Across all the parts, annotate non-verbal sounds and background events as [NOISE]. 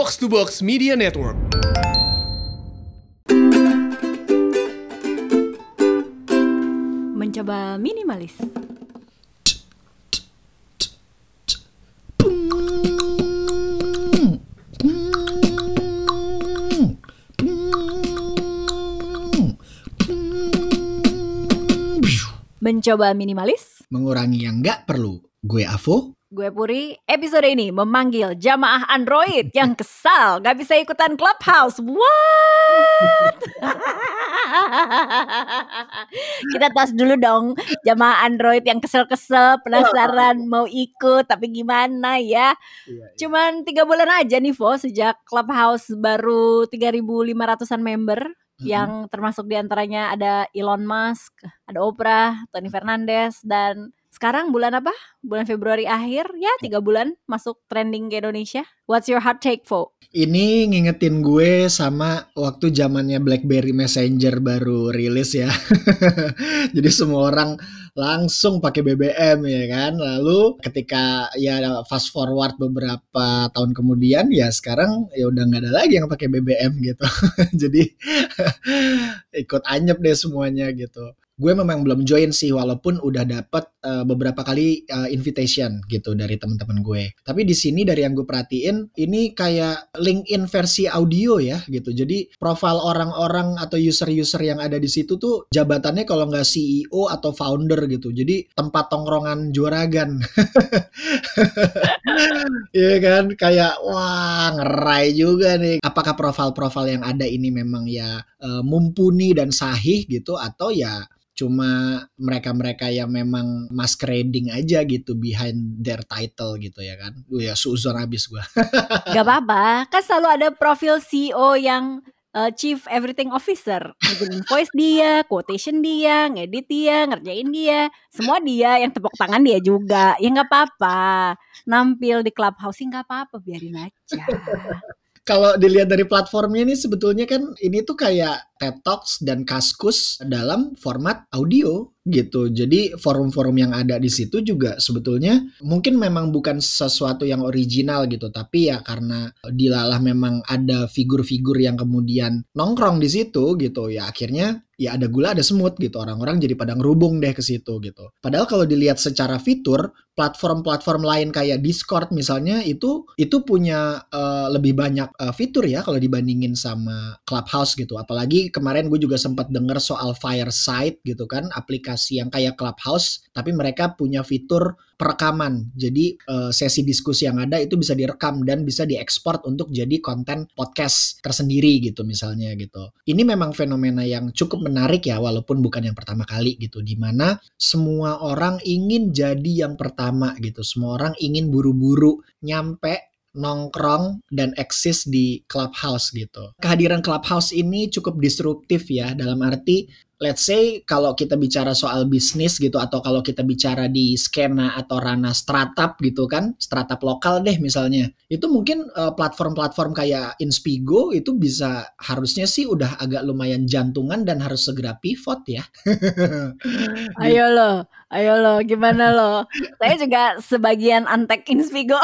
Box to Box Media Network. Mencoba minimalis. Mencoba minimalis. mengurangi yang nggak perlu. Gue Avo. Gue Puri, episode ini memanggil jamaah Android yang kesal gak bisa ikutan Clubhouse. What? [LAUGHS] Kita tos dulu dong jamaah Android yang kesel-kesel, penasaran mau ikut tapi gimana ya. Cuman tiga bulan aja nih Vo sejak Clubhouse baru 3.500an member yang termasuk di antaranya ada Elon Musk, ada Oprah, Tony Fernandez dan sekarang bulan apa? Bulan Februari akhir ya tiga bulan masuk trending ke Indonesia. What's your hot take, Vo? Ini ngingetin gue sama waktu zamannya BlackBerry Messenger baru rilis ya. [LAUGHS] Jadi semua orang langsung pakai BBM ya kan. Lalu ketika ya fast forward beberapa tahun kemudian ya sekarang ya udah nggak ada lagi yang pakai BBM gitu. [LAUGHS] Jadi [LAUGHS] ikut anyep deh semuanya gitu. Gue memang belum join sih walaupun udah dapet uh, beberapa kali uh, invitation gitu dari teman-teman gue. Tapi di sini dari yang gue perhatiin ini kayak LinkedIn versi audio ya gitu. Jadi profil orang-orang atau user-user yang ada di situ tuh jabatannya kalau nggak CEO atau founder gitu. Jadi tempat tongkrongan juragan. [LAUGHS] Iya kan kayak wah ngerai juga nih. Apakah profil-profil yang ada ini memang ya uh, mumpuni dan sahih gitu atau ya cuma mereka-mereka yang memang masquerading aja gitu behind their title gitu ya kan. Duh ya suzon habis gua. [LAUGHS] Gak apa-apa, kan selalu ada profil CEO yang uh, Chief Everything Officer. Ngejelin voice dia, quotation dia, ngedit dia, ngerjain dia. Semua dia, yang tepuk tangan dia juga. Ya nggak apa-apa. Nampil di clubhouse nggak apa-apa, biarin aja. Kalau dilihat dari platformnya ini sebetulnya kan ini tuh kayak TED Talks dan Kaskus dalam format audio gitu. Jadi forum-forum yang ada di situ juga sebetulnya mungkin memang bukan sesuatu yang original gitu, tapi ya karena dilalah memang ada figur-figur yang kemudian nongkrong di situ gitu, ya akhirnya ya ada gula ada semut gitu orang-orang jadi pada ngerubung deh ke situ gitu. Padahal kalau dilihat secara fitur platform-platform lain kayak Discord misalnya itu itu punya uh, lebih banyak uh, fitur ya kalau dibandingin sama Clubhouse gitu. Apalagi kemarin gue juga sempat dengar soal Fireside gitu kan aplikasi yang kayak Clubhouse tapi mereka punya fitur perekaman. Jadi uh, sesi diskusi yang ada itu bisa direkam dan bisa diekspor untuk jadi konten podcast tersendiri gitu misalnya gitu. Ini memang fenomena yang cukup menarik ya walaupun bukan yang pertama kali gitu di mana semua orang ingin jadi yang pertama gitu. Semua orang ingin buru-buru nyampe nongkrong dan eksis di clubhouse gitu. Kehadiran clubhouse ini cukup disruptif ya dalam arti let's say kalau kita bicara soal bisnis gitu atau kalau kita bicara di skena atau ranah startup gitu kan, startup lokal deh misalnya. Itu mungkin uh, platform-platform kayak Inspigo itu bisa harusnya sih udah agak lumayan jantungan dan harus segera pivot ya. [LAUGHS] ayo lo, ayo lo, gimana lo? Saya juga sebagian antek Inspigo.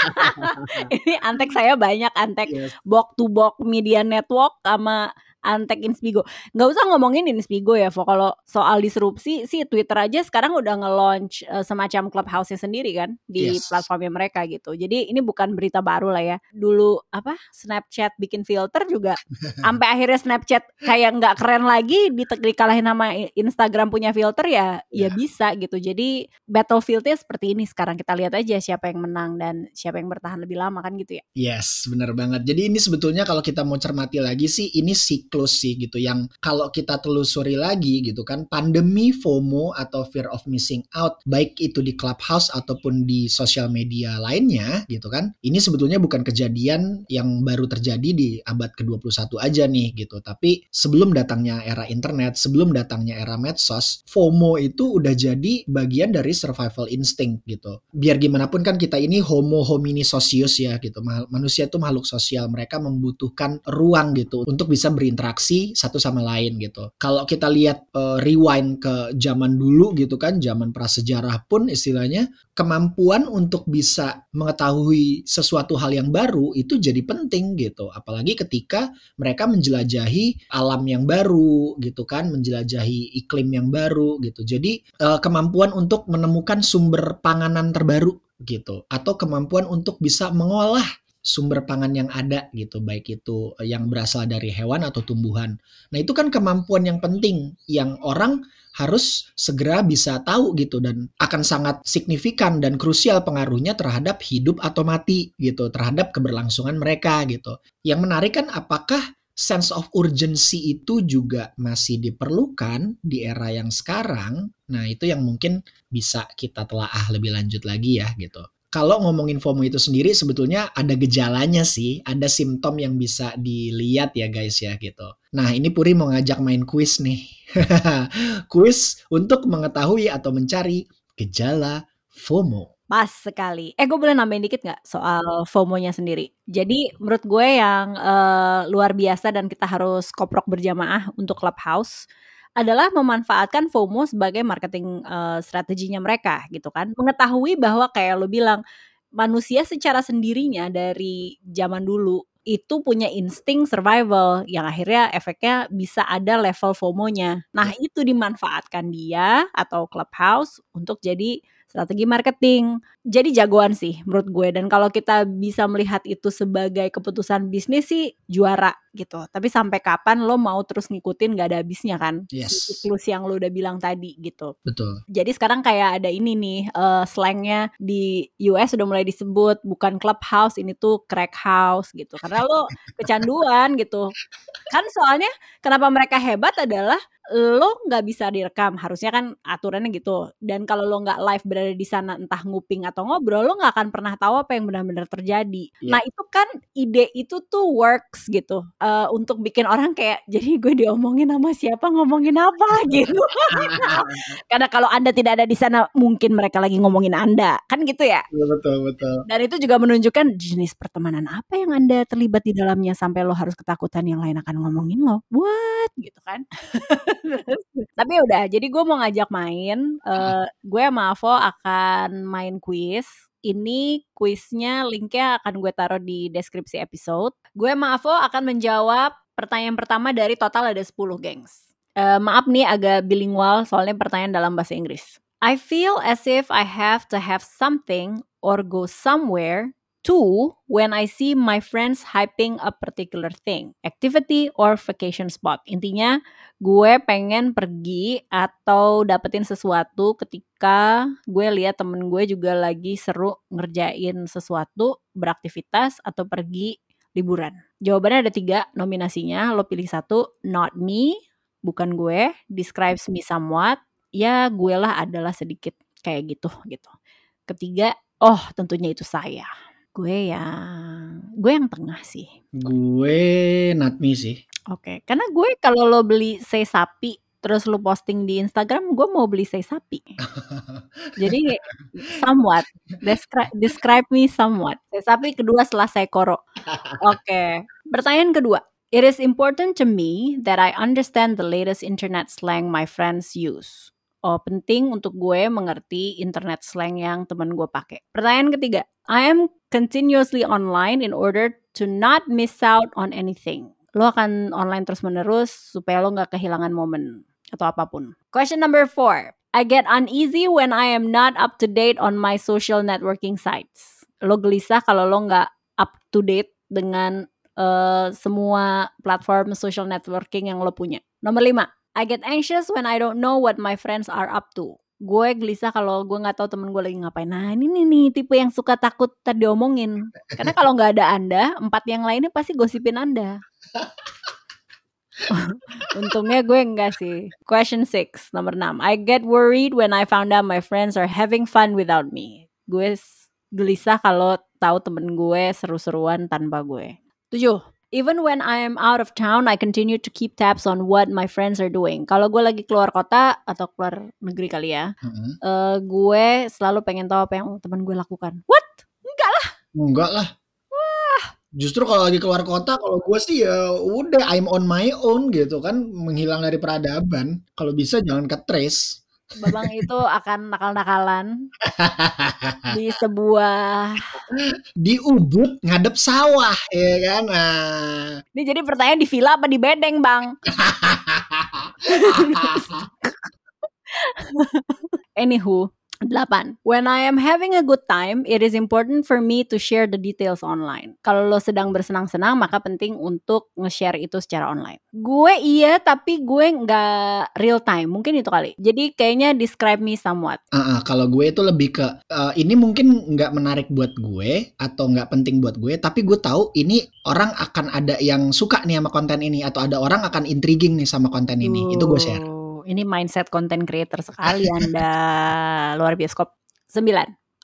[LAUGHS] Ini antek saya banyak antek yes. box to box media network sama Antek Inspigo. Nggak usah ngomongin Inspigo ya, Fo. Kalau soal disrupsi sih Twitter aja sekarang udah nge-launch uh, semacam clubhouse-nya sendiri kan di yes. platformnya mereka gitu. Jadi ini bukan berita baru lah ya. Dulu apa Snapchat bikin filter juga [LAUGHS] sampai akhirnya Snapchat kayak nggak keren lagi di dikalahin sama Instagram punya filter ya yeah. ya bisa gitu. Jadi battlefieldnya seperti ini sekarang kita lihat aja siapa yang menang dan siapa yang bertahan lebih lama kan gitu ya. Yes, benar banget. Jadi ini sebetulnya kalau kita mau cermati lagi sih ini si siklus sih gitu yang kalau kita telusuri lagi gitu kan pandemi FOMO atau fear of missing out baik itu di clubhouse ataupun di sosial media lainnya gitu kan ini sebetulnya bukan kejadian yang baru terjadi di abad ke-21 aja nih gitu. Tapi sebelum datangnya era internet sebelum datangnya era medsos FOMO itu udah jadi bagian dari survival instinct gitu. Biar gimana pun kan kita ini homo homini socius ya gitu. Manusia itu makhluk sosial mereka membutuhkan ruang gitu untuk bisa berinteraksi berinteraksi satu sama lain gitu. Kalau kita lihat uh, rewind ke zaman dulu gitu kan, zaman prasejarah pun istilahnya kemampuan untuk bisa mengetahui sesuatu hal yang baru itu jadi penting gitu. Apalagi ketika mereka menjelajahi alam yang baru gitu kan, menjelajahi iklim yang baru gitu. Jadi uh, kemampuan untuk menemukan sumber panganan terbaru gitu atau kemampuan untuk bisa mengolah sumber pangan yang ada gitu baik itu yang berasal dari hewan atau tumbuhan. Nah, itu kan kemampuan yang penting yang orang harus segera bisa tahu gitu dan akan sangat signifikan dan krusial pengaruhnya terhadap hidup atau mati gitu, terhadap keberlangsungan mereka gitu. Yang menarik kan apakah sense of urgency itu juga masih diperlukan di era yang sekarang. Nah, itu yang mungkin bisa kita telaah lebih lanjut lagi ya gitu kalau ngomongin FOMO itu sendiri sebetulnya ada gejalanya sih, ada simptom yang bisa dilihat ya guys ya gitu. Nah ini Puri mau ngajak main kuis nih. [LAUGHS] kuis untuk mengetahui atau mencari gejala FOMO. Pas sekali. Eh gue boleh nambahin dikit gak soal FOMO-nya sendiri? Jadi menurut gue yang uh, luar biasa dan kita harus koprok berjamaah untuk Clubhouse adalah memanfaatkan FOMO sebagai marketing uh, strateginya mereka gitu kan. Mengetahui bahwa kayak lo bilang manusia secara sendirinya dari zaman dulu itu punya insting survival yang akhirnya efeknya bisa ada level FOMO-nya. Nah, iya. itu dimanfaatkan dia atau Clubhouse untuk jadi strategi marketing. Jadi jagoan sih menurut gue dan kalau kita bisa melihat itu sebagai keputusan bisnis sih juara gitu. Tapi sampai kapan lo mau terus ngikutin gak ada habisnya kan? Yes. Siklus yang lo udah bilang tadi gitu. Betul. Jadi sekarang kayak ada ini nih uh, slangnya di US udah mulai disebut bukan clubhouse ini tuh crack house gitu. Karena lo kecanduan gitu. Kan soalnya kenapa mereka hebat adalah lo nggak bisa direkam harusnya kan aturannya gitu. Dan kalau lo nggak live berada di sana entah nguping atau ngobrol lo nggak akan pernah tahu apa yang benar-benar terjadi. Yeah. nah itu kan ide itu tuh works gitu uh, untuk bikin orang kayak jadi gue diomongin sama siapa ngomongin apa? [LAUGHS] gitu. [LAUGHS] Karena kalau anda tidak ada di sana mungkin mereka lagi ngomongin anda. Kan gitu ya? Betul betul. Dan itu juga menunjukkan jenis pertemanan apa yang anda terlibat di dalamnya sampai lo harus ketakutan yang lain akan ngomongin lo. What? Gitu kan [LAUGHS] [LAUGHS] Tapi udah, jadi gue mau ngajak main, uh, gue sama Avo akan main kuis. Ini kuisnya linknya akan gue taruh di deskripsi episode. Gue sama Avo akan menjawab pertanyaan pertama dari total ada 10 gengs. Uh, maaf nih agak bilingual soalnya pertanyaan dalam bahasa Inggris. I feel as if I have to have something or go somewhere Two, when I see my friends hyping a particular thing, activity or vacation spot. Intinya, gue pengen pergi atau dapetin sesuatu ketika gue lihat temen gue juga lagi seru ngerjain sesuatu, beraktivitas atau pergi liburan. Jawabannya ada tiga nominasinya, lo pilih satu, not me, bukan gue, describes me somewhat, ya gue lah adalah sedikit kayak gitu gitu. Ketiga, oh tentunya itu saya. Gue yang gue yang tengah sih. Gue not me sih. Oke, karena gue kalau lo beli say sapi terus lo posting di Instagram, gue mau beli say sapi. [LAUGHS] Jadi somewhat describe, describe me somewhat. Say sapi kedua setelah saya koro. Oke, pertanyaan kedua. It is important to me that I understand the latest internet slang my friends use oh penting untuk gue mengerti internet slang yang teman gue pakai. Pertanyaan ketiga, I am continuously online in order to not miss out on anything. Lo akan online terus menerus supaya lo nggak kehilangan momen atau apa pun. Question number four, I get uneasy when I am not up to date on my social networking sites. Lo gelisah kalau lo nggak up to date dengan uh, semua platform social networking yang lo punya. Nomor lima, I get anxious when I don't know what my friends are up to. Gue gelisah kalau gue nggak tahu temen gue lagi ngapain. Nah ini nih, nih tipe yang suka takut tadi diomongin. Karena kalau nggak ada anda, empat yang lainnya pasti gosipin anda. [LAUGHS] Untungnya gue enggak sih. Question 6, nomor 6. I get worried when I found out my friends are having fun without me. Gue gelisah kalau tahu temen gue seru-seruan tanpa gue. 7. Even when I am out of town, I continue to keep tabs on what my friends are doing. Kalau gue lagi keluar kota atau keluar negeri kali ya, mm-hmm. uh, gue selalu pengen tahu apa yang teman gue lakukan. What? Enggak lah. Enggak lah. Wah, Justru kalau lagi keluar kota, kalau gue sih ya udah I'm on my own gitu kan, menghilang dari peradaban. Kalau bisa jangan ke trace. Babang itu akan nakal-nakalan di [LAUGHS] sebuah di Ubud ngadep sawah ya kan. Nah. Ini jadi pertanyaan di villa apa di bedeng, Bang? [LAUGHS] [LAUGHS] Anywho, 8. When I am having a good time, it is important for me to share the details online. Kalau lo sedang bersenang-senang, maka penting untuk nge-share itu secara online. Gue iya, tapi gue nggak real time. Mungkin itu kali. Jadi kayaknya describe me somewhat. Uh, uh, kalau gue itu lebih ke, uh, ini mungkin nggak menarik buat gue, atau nggak penting buat gue, tapi gue tahu ini orang akan ada yang suka nih sama konten ini, atau ada orang akan intriguing nih sama konten ini. Uh. Itu gue share ini mindset content creator sekali Anda. [LAUGHS] Luar biasa. 9.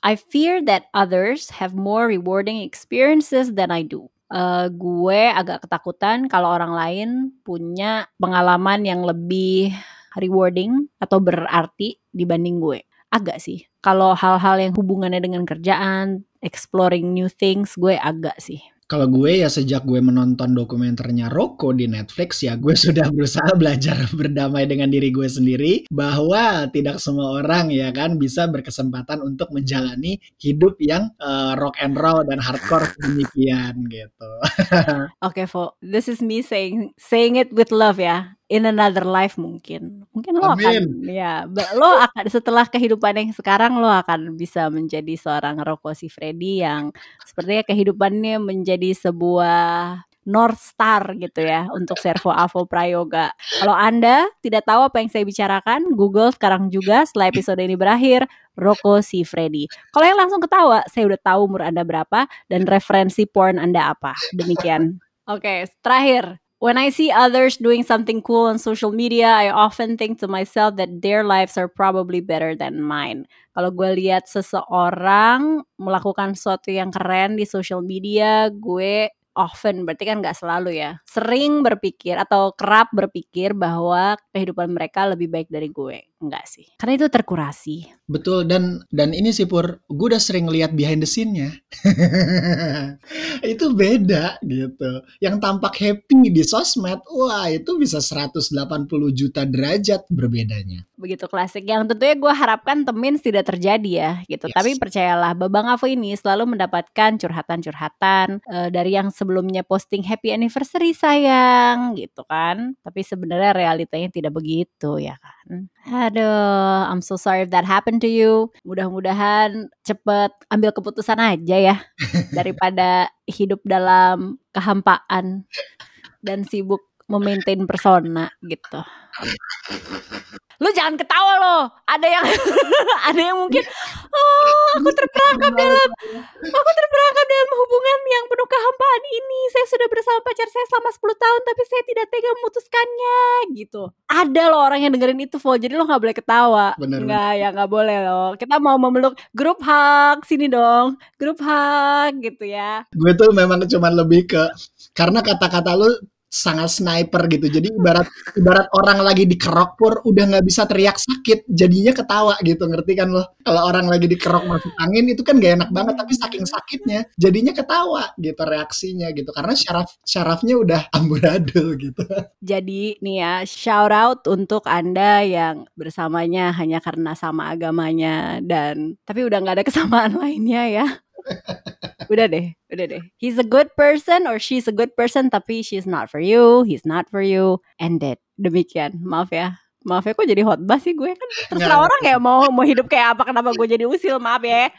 I fear that others have more rewarding experiences than I do. Uh, gue agak ketakutan kalau orang lain punya pengalaman yang lebih rewarding atau berarti dibanding gue. Agak sih. Kalau hal-hal yang hubungannya dengan kerjaan, exploring new things, gue agak sih. Kalau gue ya sejak gue menonton dokumenternya Roko di Netflix ya gue [LAUGHS] sudah berusaha belajar [LAUGHS] berdamai dengan diri gue sendiri bahwa tidak semua orang ya kan bisa berkesempatan untuk menjalani hidup yang uh, rock and roll dan hardcore [LAUGHS] demikian gitu. Oke, okay, Fo. This is me saying saying it with love ya in another life mungkin. Mungkin lo Amin. akan ya lo akan setelah kehidupan yang sekarang lo akan bisa menjadi seorang Rocco si Freddy yang sepertinya kehidupannya menjadi sebuah North Star gitu ya untuk Servo Avo Prayoga. Kalau Anda tidak tahu apa yang saya bicarakan, Google sekarang juga setelah episode ini berakhir, Rocco si Freddy. Kalau yang langsung ketawa, saya udah tahu umur Anda berapa dan referensi porn Anda apa. Demikian. Oke, okay, terakhir When I see others doing something cool on social media, I often think to myself that their lives are probably better than mine. Kalau gue lihat seseorang melakukan sesuatu yang keren di social media, gue often berarti kan nggak selalu ya sering berpikir atau kerap berpikir bahwa kehidupan mereka lebih baik dari gue enggak sih. Karena itu terkurasi. Betul dan dan ini sih pur gue udah sering lihat behind the scene-nya. [LAUGHS] Itu beda gitu. Yang tampak happy di sosmed wah itu bisa 180 juta derajat berbedanya. Begitu klasik. Yang tentunya gue harapkan temin tidak terjadi ya gitu. Yes. tapi percayalah babang Avo ini selalu mendapatkan curhatan-curhatan uh, dari yang sebelumnya posting happy anniversary sayang gitu kan. Tapi sebenarnya realitanya tidak begitu ya kan. Aduh, I'm so sorry if that happened to you. Mudah-mudahan cepet ambil keputusan aja ya [LAUGHS] daripada hidup dalam kehampaan dan sibuk memaintain persona gitu. Lu jangan ketawa loh. Ada yang [LAUGHS] ada yang mungkin oh aku terperangkap dalam aku terperangkap dalam hubungan yang penuh kehampaan ini. Saya sudah bersama pacar saya selama 10 tahun tapi saya tidak tega memutuskannya gitu. Ada loh orang yang dengerin itu Vo. Jadi lo nggak boleh ketawa. Bener. nggak ya nggak boleh loh. Kita mau memeluk grup hug. Sini dong. Grup hug gitu ya. Gue tuh memang cuma lebih ke karena kata-kata lu sangat sniper gitu. Jadi ibarat ibarat orang lagi dikerok pur udah nggak bisa teriak sakit, jadinya ketawa gitu, ngerti kan lo? Kalau orang lagi dikerok masuk angin itu kan gak enak banget, tapi saking sakitnya jadinya ketawa gitu reaksinya gitu. Karena syaraf syarafnya udah amburadul gitu. Jadi nih ya, shout out untuk Anda yang bersamanya hanya karena sama agamanya dan tapi udah nggak ada kesamaan [LAUGHS] lainnya ya [LAUGHS] udah deh, udah deh. He's a good person or she's a good person tapi she's not for you, he's not for you. Ended. Demikian. Maaf ya. Maaf ya kok jadi hotbah sih gue kan terserah orang ya mau mau hidup kayak apa kenapa gue jadi usil maaf ya. [LAUGHS]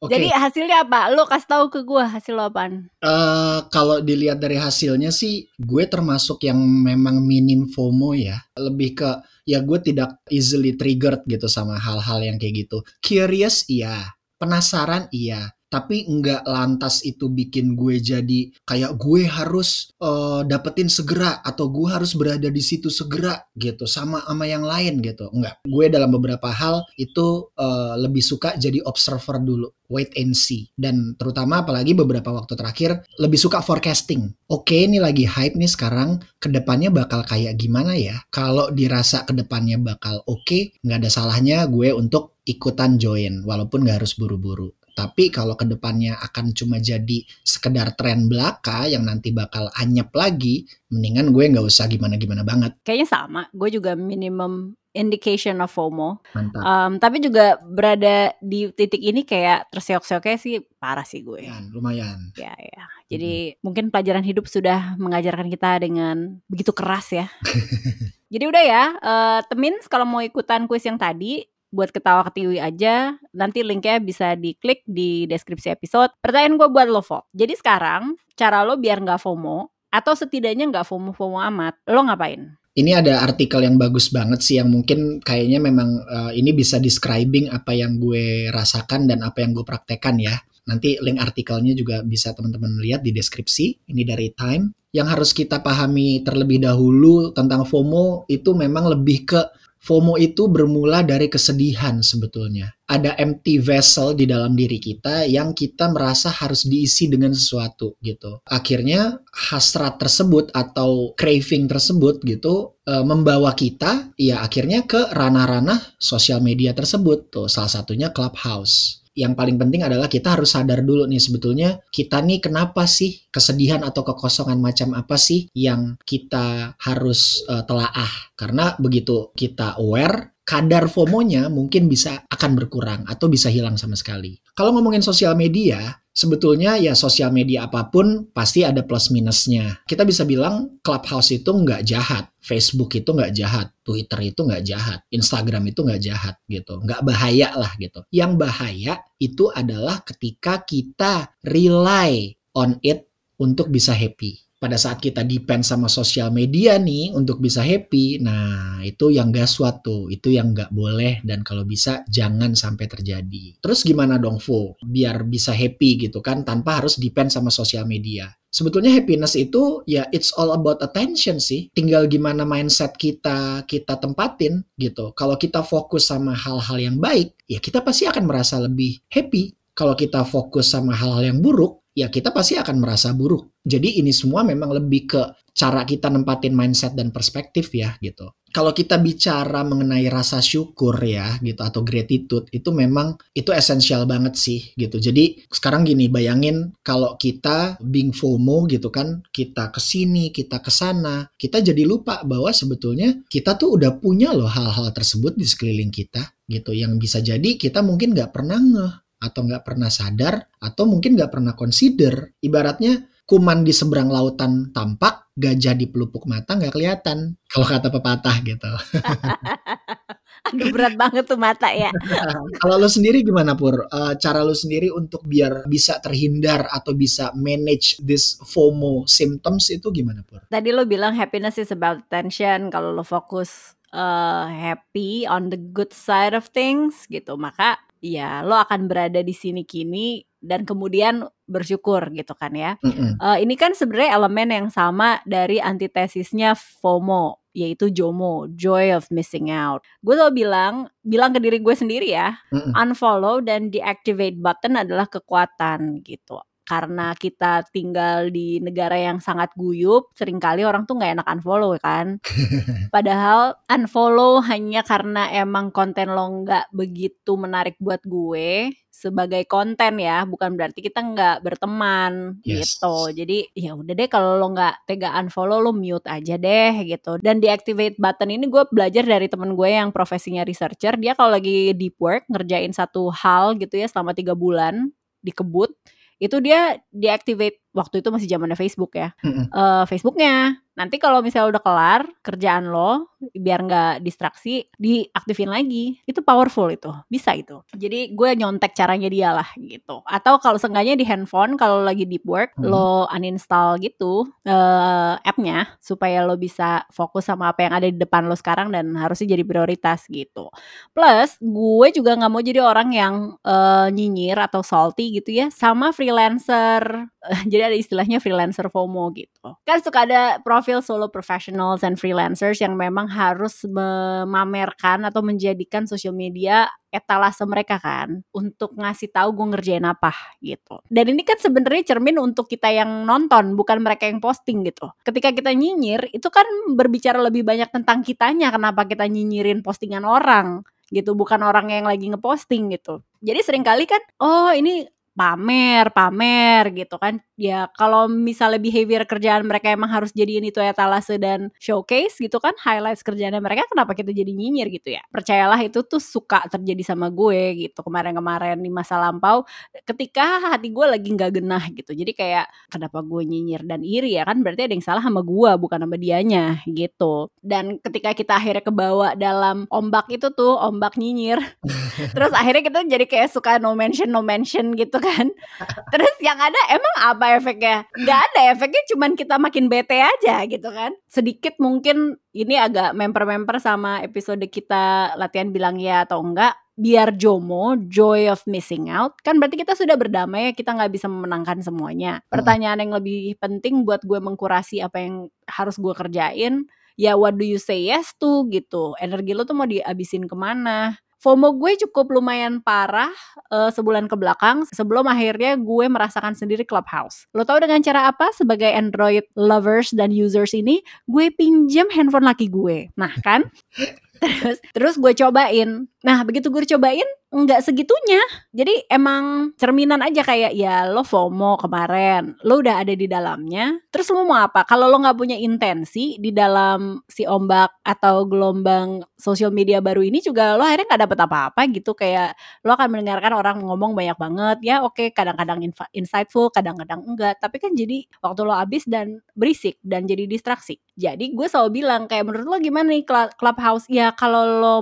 Okay. Jadi hasilnya apa? Lo kasih tahu ke gue hasil lo apaan? Uh, kalau dilihat dari hasilnya sih, gue termasuk yang memang minim FOMO ya. Lebih ke ya gue tidak easily triggered gitu sama hal-hal yang kayak gitu. Curious iya, penasaran iya tapi nggak lantas itu bikin gue jadi kayak gue harus uh, dapetin segera atau gue harus berada di situ segera gitu sama sama yang lain gitu. Nggak. Gue dalam beberapa hal itu uh, lebih suka jadi observer dulu wait and see. Dan terutama apalagi beberapa waktu terakhir lebih suka forecasting. Oke ini lagi hype nih sekarang ke depannya bakal kayak gimana ya? Kalau dirasa ke depannya bakal oke okay, nggak ada salahnya gue untuk ikutan join walaupun nggak harus buru-buru Tapi kalau ke depannya akan cuma jadi sekedar tren belaka yang nanti bakal anyep lagi, mendingan gue nggak usah gimana-gimana banget. Kayaknya sama, gue juga minimum indication of FOMO. Mantap. Um, tapi juga berada di titik ini kayak terseok-seoknya sih parah sih gue. Lumayan, lumayan. Ya, ya. Jadi hmm. mungkin pelajaran hidup sudah mengajarkan kita dengan begitu keras ya. [LAUGHS] Jadi udah ya, uh, temin kalau mau ikutan kuis yang tadi, buat ketawa ketiwi aja. Nanti linknya bisa diklik di deskripsi episode. Pertanyaan gue buat lo, Fok. Jadi sekarang, cara lo biar nggak FOMO, atau setidaknya nggak FOMO-FOMO amat, lo ngapain? Ini ada artikel yang bagus banget sih yang mungkin kayaknya memang uh, ini bisa describing apa yang gue rasakan dan apa yang gue praktekkan ya. Nanti link artikelnya juga bisa teman-teman lihat di deskripsi. Ini dari Time. Yang harus kita pahami terlebih dahulu tentang FOMO itu memang lebih ke FOMO itu bermula dari kesedihan sebetulnya. Ada empty vessel di dalam diri kita yang kita merasa harus diisi dengan sesuatu gitu. Akhirnya hasrat tersebut atau craving tersebut gitu e, membawa kita ya akhirnya ke ranah-ranah sosial media tersebut tuh salah satunya Clubhouse yang paling penting adalah kita harus sadar dulu nih sebetulnya kita nih kenapa sih kesedihan atau kekosongan macam apa sih yang kita harus uh, telaah karena begitu kita aware kadar FOMO-nya mungkin bisa akan berkurang atau bisa hilang sama sekali. Kalau ngomongin sosial media, sebetulnya ya sosial media apa pun pasti ada plus minusnya. Kita bisa bilang Clubhouse itu nggak jahat, Facebook itu nggak jahat, Twitter itu nggak jahat, Instagram itu nggak jahat gitu, nggak bahaya lah gitu. Yang bahaya itu adalah ketika kita rely on it untuk bisa happy pada saat kita depend sama sosial media nih untuk bisa happy, nah itu yang gak suatu, itu yang gak boleh dan kalau bisa jangan sampai terjadi. Terus gimana dong Fu? Biar bisa happy gitu kan tanpa harus depend sama sosial media. Sebetulnya happiness itu ya it's all about attention sih. Tinggal gimana mindset kita kita tempatin gitu. Kalau kita fokus sama hal-hal yang baik, ya kita pasti akan merasa lebih happy. Kalau kita fokus sama hal-hal yang buruk, ya kita pasti akan merasa buruk. Jadi ini semua memang lebih ke cara kita nempatin mindset dan perspektif ya gitu. Kalau kita bicara mengenai rasa syukur ya gitu atau gratitude itu memang itu esensial banget sih gitu. Jadi sekarang gini bayangin kalau kita being FOMO gitu kan kita ke sini kita ke sana kita jadi lupa bahwa sebetulnya kita tuh udah punya loh hal-hal tersebut di sekeliling kita gitu yang bisa jadi kita mungkin nggak pernah ngeh atau nggak pernah sadar atau mungkin nggak pernah consider. Ibaratnya kuman di seberang lautan tampak, gajah di pelupuk mata nggak kelihatan. Kalau kata pepatah gitu. [LAUGHS] Aduh berat banget tuh mata ya. [LAUGHS] Kalau lo sendiri gimana Pur? Uh, cara lo sendiri untuk biar bisa terhindar atau bisa manage this FOMO symptoms itu gimana Pur? Tadi lo bilang happiness is about attention. Kalau lo fokus uh, happy on the good side of things gitu, maka ya lo akan berada di sini kini dan kemudian bersyukur gitu kan ya. Mm -hmm. uh, ini kan sebenarnya elemen yang sama dari antitesisnya FOMO yaitu JOMO, joy of missing out. Gue selalu bilang, bilang ke diri gue sendiri ya, mm -hmm. unfollow dan deactivate button adalah kekuatan gitu karena kita tinggal di negara yang sangat guyup, sering kali orang tuh nggak enak unfollow kan. [LAUGHS] Padahal unfollow hanya karena emang konten lo nggak begitu menarik buat gue sebagai konten ya, bukan berarti kita nggak berteman yes. gitu. Jadi ya udah deh kalau lo nggak tega unfollow lo mute aja deh gitu. Dan deactivate button ini gue belajar dari temen gue yang profesinya researcher. Dia kalau lagi deep work ngerjain satu hal gitu ya selama tiga bulan dikebut itu dia deactivate waktu itu masih zamannya Facebook ya. Mm-hmm. Uh, Facebooknya nanti kalau misalnya udah kelar kerjaan lo biar nggak distraksi diaktifin lagi. Itu powerful itu bisa itu. Jadi gue nyontek caranya dia lah gitu. Atau kalau seenggaknya di handphone kalau lagi deep work hmm. lo uninstall gitu uh, appnya supaya lo bisa fokus sama apa yang ada di depan lo sekarang dan harusnya jadi prioritas gitu. Plus gue juga nggak mau jadi orang yang uh, nyinyir atau salty gitu ya sama freelancer [LAUGHS] jadi ada istilahnya freelancer FOMO gitu. Kan suka ada profil solo professionals and freelancers yang memang harus memamerkan atau menjadikan sosial media etalase mereka kan untuk ngasih tahu gue ngerjain apa gitu. Dan ini kan sebenarnya cermin untuk kita yang nonton bukan mereka yang posting gitu. Ketika kita nyinyir itu kan berbicara lebih banyak tentang kitanya kenapa kita nyinyirin postingan orang gitu bukan orang yang lagi ngeposting gitu Jadi sering kali kan, oh ini pamer, pamer gitu kan. Ya kalau misalnya behavior kerjaan mereka emang harus jadiin itu etalase dan showcase gitu kan, highlights kerjaannya mereka kenapa kita jadi nyinyir gitu ya. Percayalah itu tuh suka terjadi sama gue gitu kemarin-kemarin di masa lampau ketika hati gue lagi nggak genah gitu. Jadi kayak kenapa gue nyinyir dan iri ya kan berarti ada yang salah sama gue bukan sama dianya gitu. Dan ketika kita akhirnya kebawa dalam ombak itu tuh ombak nyinyir. [LAUGHS] terus akhirnya kita jadi kayak suka no mention no mention gitu kan kan terus yang ada emang apa efeknya nggak ada efeknya cuman kita makin bete aja gitu kan sedikit mungkin ini agak member-member sama episode kita latihan bilang ya atau enggak biar JOMO, joy of missing out, kan berarti kita sudah berdamai ya kita nggak bisa memenangkan semuanya. Hmm. Pertanyaan yang lebih penting buat gue mengkurasi apa yang harus gue kerjain, ya what do you say yes to gitu. Energi lo tuh mau dihabisin ke mana? FOMO gue cukup lumayan parah uh, sebulan ke belakang sebelum akhirnya gue merasakan sendiri Clubhouse. Lo tau dengan cara apa? Sebagai Android lovers dan users ini, gue pinjam handphone laki gue. Nah kan? [LAUGHS] terus terus gue cobain. Nah begitu gue cobain, nggak segitunya. Jadi emang cerminan aja kayak ya lo FOMO kemarin, lo udah ada di dalamnya. Terus lo mau apa? Kalau lo nggak punya intensi di dalam si ombak atau gelombang sosial media baru ini juga lo akhirnya nggak dapet apa-apa gitu. Kayak lo akan mendengarkan orang ngomong banyak banget. Ya oke, okay, kadang-kadang insightful, kadang-kadang enggak. Tapi kan jadi waktu lo habis dan berisik dan jadi distraksi. Jadi gue selalu bilang kayak menurut lo gimana nih clubhouse? Ya kalau lo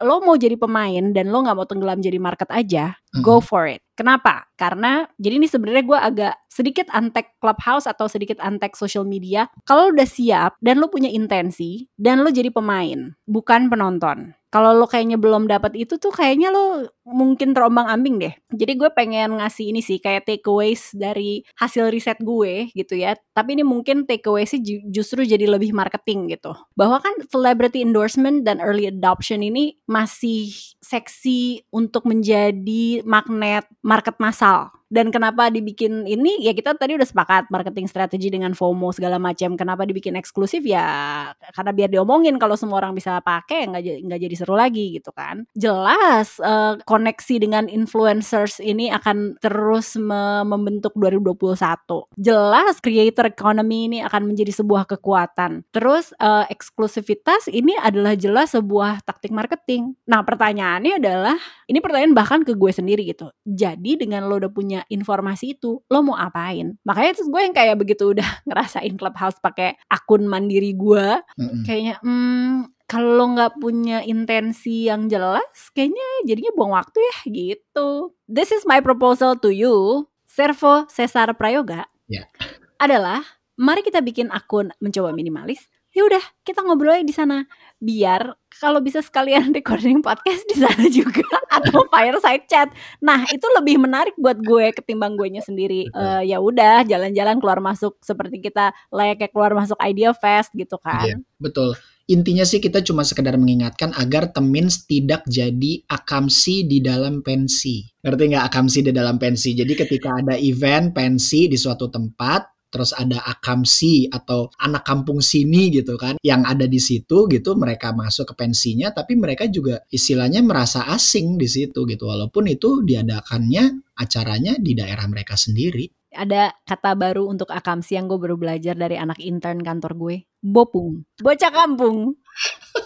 lo mau jadi pemain dan lo nggak mau tenggelam jadi market aja, mm-hmm. go for it. Kenapa? Karena jadi ini sebenarnya gue agak sedikit antek clubhouse atau sedikit antek social media. Kalau udah siap dan lo punya intensi dan lo jadi pemain, bukan penonton kalau lo kayaknya belum dapat itu tuh kayaknya lo mungkin terombang ambing deh. Jadi gue pengen ngasih ini sih kayak takeaways dari hasil riset gue gitu ya. Tapi ini mungkin takeaways sih justru jadi lebih marketing gitu. Bahwa kan celebrity endorsement dan early adoption ini masih seksi untuk menjadi magnet market massal dan kenapa dibikin ini? Ya kita tadi udah sepakat marketing strategi dengan FOMO segala macam. Kenapa dibikin eksklusif? Ya karena biar diomongin kalau semua orang bisa pakai nggak nggak jadi seru lagi gitu kan. Jelas uh, koneksi dengan influencers ini akan terus me membentuk 2021 jelas creator economy ini akan menjadi sebuah kekuatan. Terus uh, eksklusivitas ini adalah jelas sebuah taktik marketing. Nah pertanyaannya adalah ini pertanyaan bahkan ke gue sendiri gitu. Jadi dengan lo udah punya informasi itu lo mau apain makanya terus gue yang kayak begitu udah [LAUGHS] ngerasain clubhouse pakai akun mandiri gue mm-hmm. kayaknya hmm, kalau lo nggak punya intensi yang jelas kayaknya jadinya buang waktu ya gitu this is my proposal to you Servo Cesar Prayoga yeah. adalah mari kita bikin akun mencoba minimalis ya udah kita ngobrol di sana biar kalau bisa sekalian [LAUGHS] recording podcast di sana juga [LAUGHS] atau fireside chat. Nah, itu lebih menarik buat gue ketimbang gue nya sendiri. Uh, ya udah jalan-jalan keluar masuk seperti kita layaknya keluar masuk idea fest gitu kan. Iya, betul. Intinya sih kita cuma sekedar mengingatkan agar temins tidak jadi akamsi di dalam pensi. Ngerti nggak akamsi di dalam pensi? Jadi ketika ada event pensi di suatu tempat, terus ada akamsi atau anak kampung sini gitu kan yang ada di situ gitu mereka masuk ke pensinya tapi mereka juga istilahnya merasa asing di situ gitu. Walaupun itu diadakannya acaranya di daerah mereka sendiri. Ada kata baru untuk akamsi yang gue baru belajar dari anak intern kantor gue. Bopung. Bocah kampung [LAUGHS]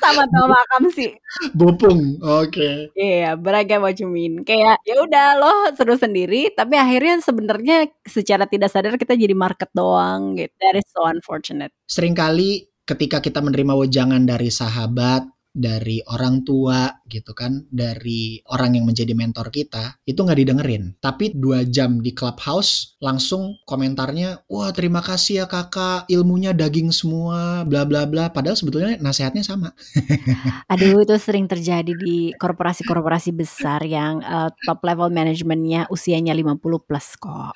sama sama sih. Bopung, oke. Okay. Iya, yeah, beragam macumin. Kayak ya udah lo seru sendiri, tapi akhirnya sebenarnya secara tidak sadar kita jadi market doang gitu. That is so unfortunate. Seringkali ketika kita menerima wejangan dari sahabat, dari orang tua gitu kan dari orang yang menjadi mentor kita itu nggak didengerin. Tapi dua jam di clubhouse langsung komentarnya wah terima kasih ya kakak. Ilmunya daging semua bla bla bla. Padahal sebetulnya nasihatnya sama. [LAUGHS] Aduh itu sering terjadi di korporasi-korporasi besar yang uh, top level manajemennya usianya 50 plus kok.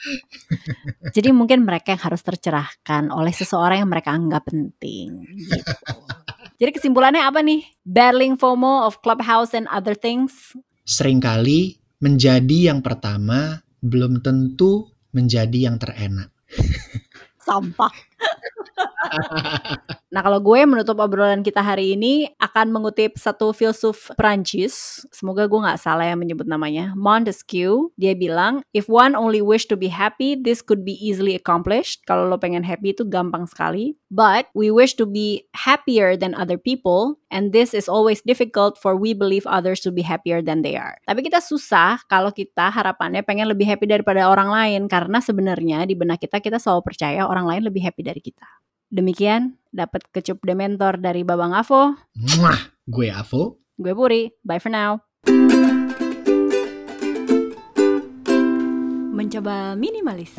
Jadi mungkin mereka yang harus tercerahkan oleh seseorang yang mereka anggap penting gitu jadi kesimpulannya apa nih? Battling FOMO of Clubhouse and other things? Seringkali menjadi yang pertama belum tentu menjadi yang terenak. Sampah. [LAUGHS] Nah kalau gue menutup obrolan kita hari ini akan mengutip satu filsuf Prancis, semoga gue gak salah ya menyebut namanya, Montesquieu. Dia bilang, if one only wish to be happy, this could be easily accomplished. Kalau lo pengen happy itu gampang sekali. But we wish to be happier than other people, and this is always difficult for we believe others to be happier than they are. Tapi kita susah kalau kita harapannya pengen lebih happy daripada orang lain, karena sebenarnya di benak kita kita selalu percaya orang lain lebih happy dari kita. Demikian, dapat kecup dementor dari Babang Avo. Mwah, gue Avo. Gue Puri. Bye for now. Mencoba minimalis.